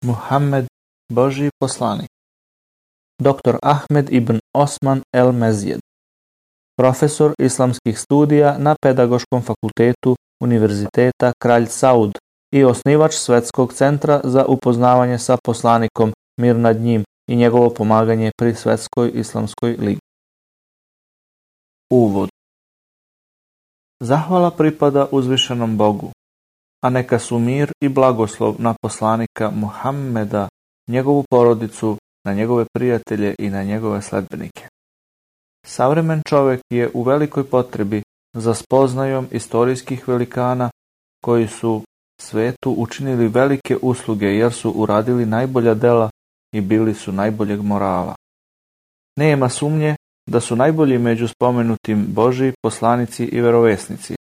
Muhammed božji poslanik, dr. Ahmed ibn Osman el-Mezjed, profesor islamskih studija na Pedagoškom fakultetu Univerziteta Kralj Saud i osnivač Svetskog centra za upoznavanje sa poslanikom Mir nad njim i njegovo pomaganje pri Svetskoj islamskoj ligi. Uvod Zahvala pripada uzvišenom Bogu, a neka su mir i blagoslov na poslanika Muhammeda, njegovu porodicu, na njegove prijatelje i na njegove sledbenike. Savremen čovek je u velikoj potrebi za spoznajom istorijskih velikana koji su svetu učinili velike usluge jer su uradili najbolja dela i bili su najboljeg morala. Nema sumnje da su najbolji među spomenutim Boži poslanici i verovesnici,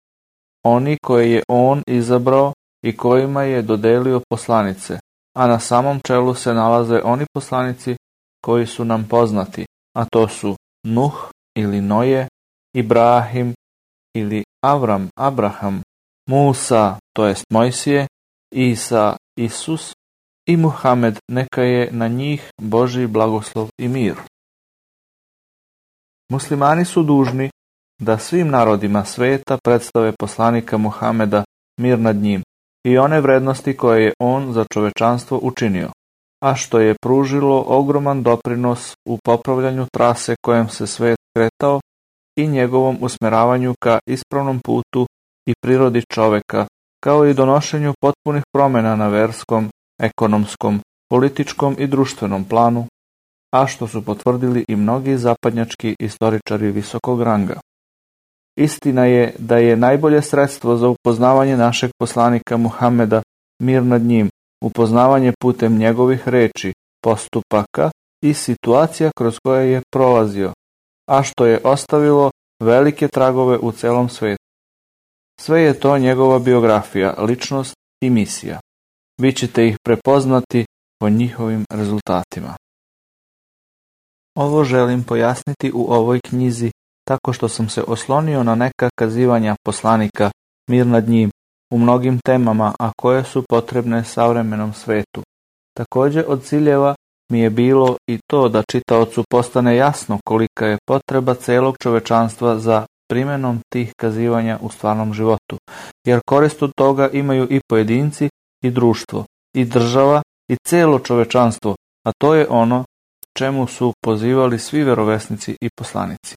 Oni koje je on izabrao i kojima je dodelio poslanice, a na samom čelu se nalaze oni poslanici koji su nam poznati, a to su Nuh ili Noje, Ibrahim ili Avram, Abraham, Musa, to jest Mojsije, Isa, Isus i Muhammed, neka je na njih Boži blagoslov i mir. Muslimani su dužni da svim narodima sveta predstave poslanika Muhameda mir nad njim i one vrednosti koje je on za čovečanstvo učinio, a što je pružilo ogroman doprinos u popravljanju trase kojom se svet kretao i njegovom usmeravanju ka ispravnom putu i prirodi čoveka, kao i donošenju potpunih promena na verskom, ekonomskom, političkom i društvenom planu, a što su potvrdili i mnogi zapadnjački istoričari visokog ranga. Istina je da je najbolje sredstvo za upoznavanje našeg poslanika Muhameda, mir nad njim, upoznavanje putem njegovih reči, postupaka i situacija kroz koje je prolazio, a što je ostavilo velike tragove u celom svetu. Sve je to njegova biografija, ličnost i misija. Vi ćete ih prepoznati po njihovim rezultatima. Ovo želim pojasniti u ovoj knjizi tako što sam se oslonio na neka kazivanja poslanika, mir nad njim, u mnogim temama, a koje su potrebne savremenom svetu. Takođe od ciljeva mi je bilo i to da čitaocu postane jasno kolika je potreba celog čovečanstva za primenom tih kazivanja u stvarnom životu, jer korist od toga imaju i pojedinci, i društvo, i država, i celo čovečanstvo, a to je ono čemu su pozivali svi verovesnici i poslanici.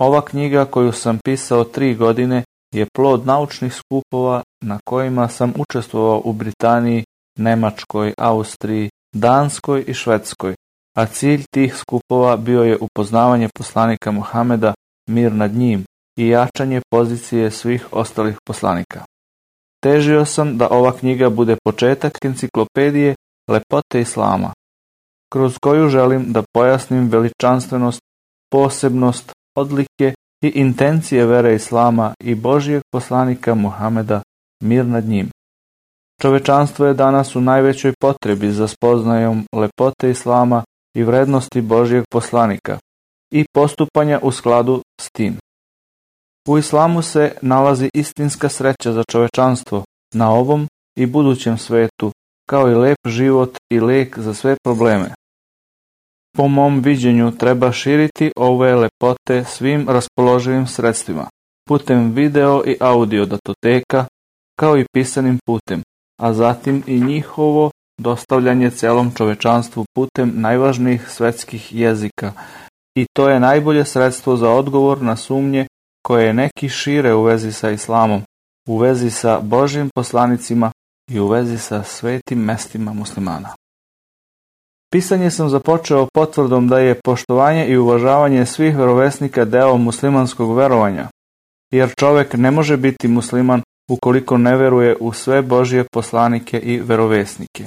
Ova knjiga koju sam pisao tri godine je plod naučnih skupova na kojima sam učestvovao u Britaniji, Nemačkoj, Austriji, Danskoj i Švedskoj, a cilj tih skupova bio je upoznavanje poslanika Muhameda, mir nad njim i jačanje pozicije svih ostalih poslanika. Težio sam da ova knjiga bude početak enciklopedije Lepote Islama, kroz koju želim da pojasnim veličanstvenost, posebnost, odlike i intencije vere Islama i Božijeg poslanika Muhameda, mir nad njim. Čovečanstvo je danas u najvećoj potrebi za spoznajom lepote Islama i vrednosti Božijeg poslanika i postupanja u skladu s tim. U islamu se nalazi istinska sreća za čovečanstvo na ovom i budućem svetu, kao i lep život i lek za sve probleme. Po mom viđenju treba širiti ove lepote svim raspoloživim sredstvima, putem video i audio datoteka, kao i pisanim putem, a zatim i njihovo dostavljanje celom čovečanstvu putem najvažnijih svetskih jezika i to je najbolje sredstvo za odgovor na sumnje koje neki šire u vezi sa islamom, u vezi sa Božim poslanicima i u vezi sa svetim mestima muslimana. Pisanje sam započeo potvrdom da je poštovanje i uvažavanje svih verovesnika deo muslimanskog verovanja, jer čovek ne može biti musliman ukoliko ne veruje u sve Božije poslanike i verovesnike.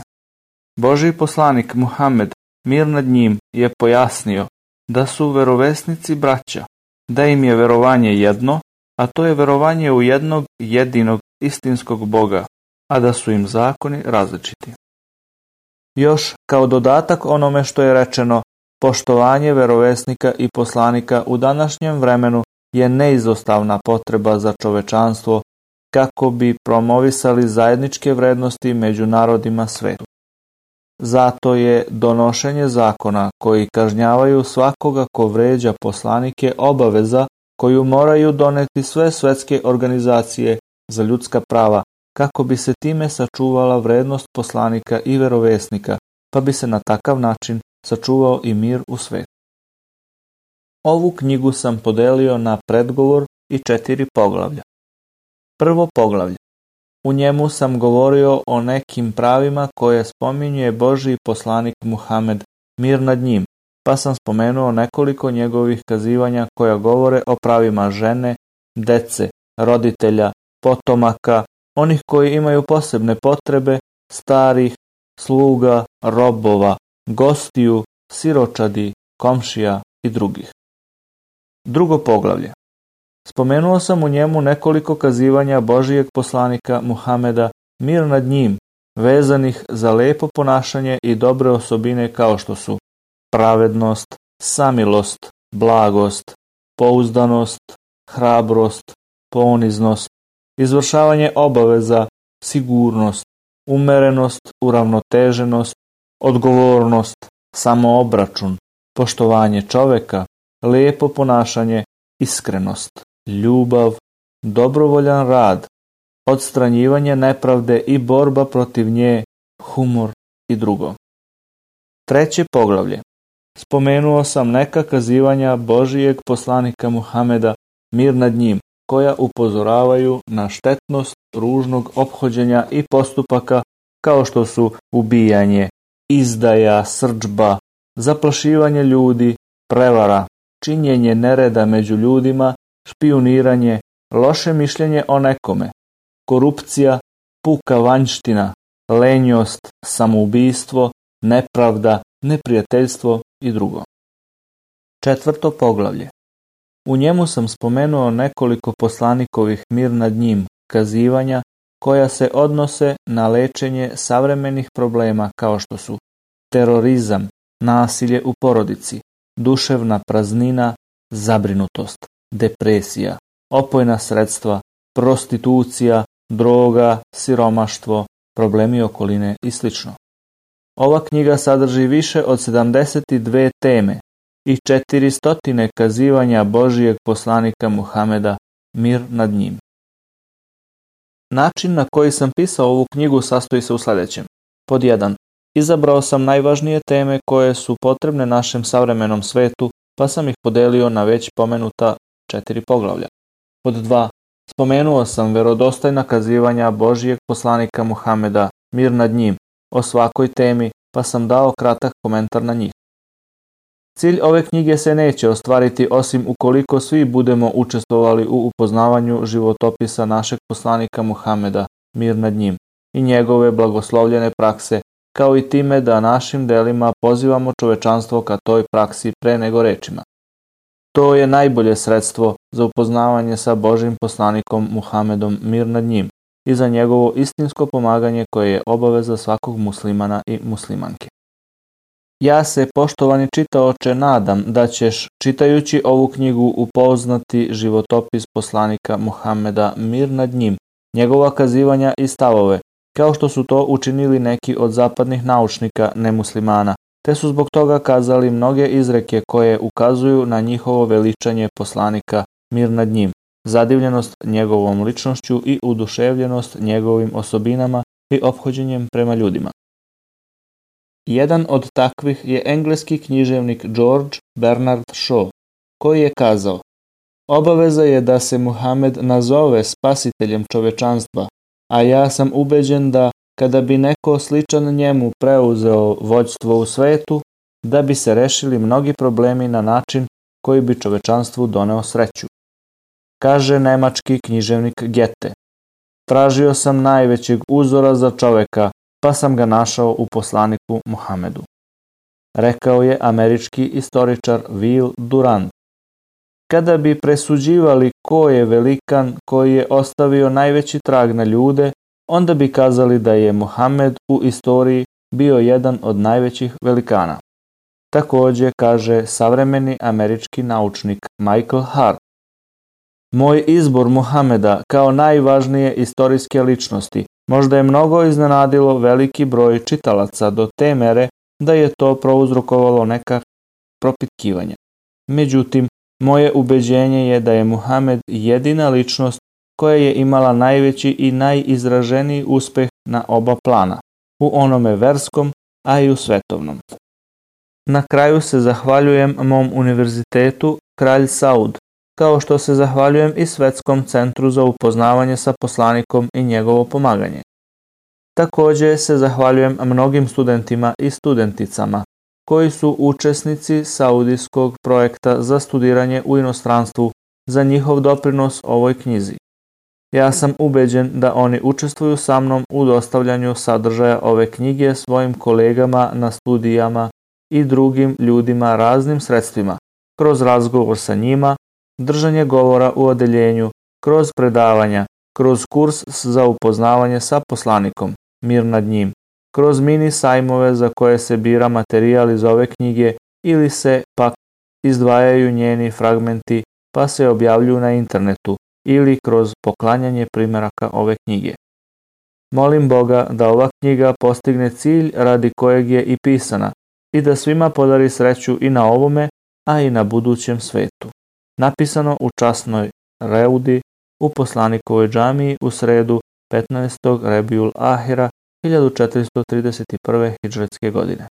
Božji poslanik Muhammed, mir nad njim, je pojasnio da su verovesnici braća, da im je verovanje jedno, a to je verovanje u jednog jedinog istinskog Boga, a da su im zakoni različiti. Još, kao dodatak onome što je rečeno, poštovanje verovesnika i poslanika u današnjem vremenu je neizostavna potreba za čovečanstvo kako bi promovisali zajedničke vrednosti među narodima svetu. Zato je donošenje zakona koji kažnjavaju svakoga ko vređa poslanike obaveza koju moraju doneti sve svetske organizacije za ljudska prava, kako bi se time sačuvala vrednost poslanika i verovesnika, pa bi se na takav način sačuvao i mir u svetu. Ovu knjigu sam podelio na predgovor i četiri poglavlja. Prvo poglavlje. U njemu sam govorio o nekim pravima koje spominje Božji poslanik Muhamed, mir nad njim, pa sam spomenuo nekoliko njegovih kazivanja koja govore o pravima žene, dece, roditelja, potomaka, onih koji imaju posebne potrebe, starih, sluga, robova, gostiju, siročadi, komšija i drugih. Drugo poglavlje. Spomenuo sam u njemu nekoliko kazivanja Božijeg poslanika Muhameda, mir nad njim, vezanih za lepo ponašanje i dobre osobine kao što su pravednost, samilost, blagost, pouzdanost, hrabrost, poniznost, Izvršavanje obaveza, sigurnost, umerenost, uravnoteženost, odgovornost, samoobračun, poštovanje čoveka, lepo ponašanje, iskrenost, ljubav, dobrovoljan rad, odstranjivanje nepravde i borba protiv nje, humor i drugo. Treće poglavlje. Spomenuo sam neka kazivanja Božijeg poslanika Muhameda, mir nad njim, koja upozoravaju na štetnost ružnog ophođenja i postupaka kao što su ubijanje, izdaja, srđba, zaplašivanje ljudi, prevara, činjenje nereda među ljudima, špioniranje, loše mišljenje o nekome, korupcija, puka vanjština, lenjost, samoubistvo, nepravda, neprijateljstvo i drugo. Četvrto poglavlje. U njemu sam spomenuo nekoliko poslanikovih mir nad njim kazivanja koja se odnose na lečenje savremenih problema kao što su terorizam, nasilje u porodici, duševna praznina, zabrinutost, depresija, opojna sredstva, prostitucija, droga, siromaštvo, problemi okoline i sl. Ova knjiga sadrži više od 72 teme i četiristotine kazivanja Božijeg poslanika Muhameda, mir nad njim. Način na koji sam pisao ovu knjigu sastoji se u sledećem. Pod 1. Izabrao sam najvažnije teme koje su potrebne našem savremenom svetu, pa sam ih podelio na već pomenuta četiri poglavlja. Pod 2. Spomenuo sam verodostajna kazivanja Božijeg poslanika Muhameda, mir nad njim, o svakoj temi, pa sam dao kratak komentar na njih. Cilj ove knjige se neće ostvariti osim ukoliko svi budemo učestvovali u upoznavanju životopisa našeg poslanika Muhameda, mir nad njim, i njegove blagoslovljene prakse, kao i time da našim delima pozivamo čovečanstvo ka toj praksi pre nego rečima. To je najbolje sredstvo za upoznavanje sa Božim poslanikom Muhamedom mir nad njim i za njegovo istinsko pomaganje koje je obaveza svakog muslimana i muslimanke. Ja se, poštovani čitaoče, nadam da ćeš, čitajući ovu knjigu, upoznati životopis poslanika Muhameda mir nad njim, njegova kazivanja i stavove, kao što su to učinili neki od zapadnih naučnika nemuslimana, te su zbog toga kazali mnoge izreke koje ukazuju na njihovo veličanje poslanika mir nad njim, zadivljenost njegovom ličnošću i oduševljenost njegovim osobinama i obhođenjem prema ljudima. Jedan od takvih je engleski književnik George Bernard Shaw, koji je kazao Obaveza je da se Muhammed nazove spasiteljem čovečanstva, a ja sam ubeđen da kada bi neko sličan njemu preuzeo vođstvo u svetu, da bi se rešili mnogi problemi na način koji bi čovečanstvu doneo sreću. Kaže nemački književnik Gete. Tražio sam najvećeg uzora za čoveka pa sam ga našao u poslaniku Muhamedu. Rekao je američki istoričar Will Durant. Kada bi presuđivali ko je velikan koji je ostavio najveći trag na ljude, onda bi kazali da je Muhamed u istoriji bio jedan od najvećih velikana. Takođe kaže savremeni američki naučnik Michael Hart. Moj izbor Muhameda kao najvažnije istorijske ličnosti Možda je mnogo iznenadilo veliki broj čitalaca do te mere da je to prouzrokovalo neka propitkivanja. Međutim, moje ubeđenje je da je Muhammed jedina ličnost koja je imala najveći i najizraženiji uspeh na oba plana, u onome verskom, a i u svetovnom. Na kraju se zahvaljujem mom univerzitetu Kralj Saud kao što se zahvaljujem i Svetskom centru za upoznavanje sa poslanikom i njegovo pomaganje. Takođe se zahvaljujem mnogim studentima i studenticama koji su učesnici saudijskog projekta za studiranje u inostranstvu za njihov doprinos ovoj knjizi. Ja sam ubeđen da oni učestvuju sa mnom u dostavljanju sadržaja ove knjige svojim kolegama na studijama i drugim ljudima raznim sredstvima, kroz razgovor sa njima, držanje govora u odeljenju, kroz predavanja, kroz kurs za upoznavanje sa poslanikom, mir nad njim, kroz mini sajmove za koje se bira materijal iz ove knjige ili se pak izdvajaju njeni fragmenti pa se objavljuju na internetu ili kroz poklanjanje primjeraka ove knjige. Molim Boga da ova knjiga postigne cilj radi kojeg je i pisana i da svima podari sreću i na ovome, a i na budućem svetu napisano u časnoj reudi u poslanikovoj džamiji u sredu 15. Rebiul Ahira 1431. hidžretske godine.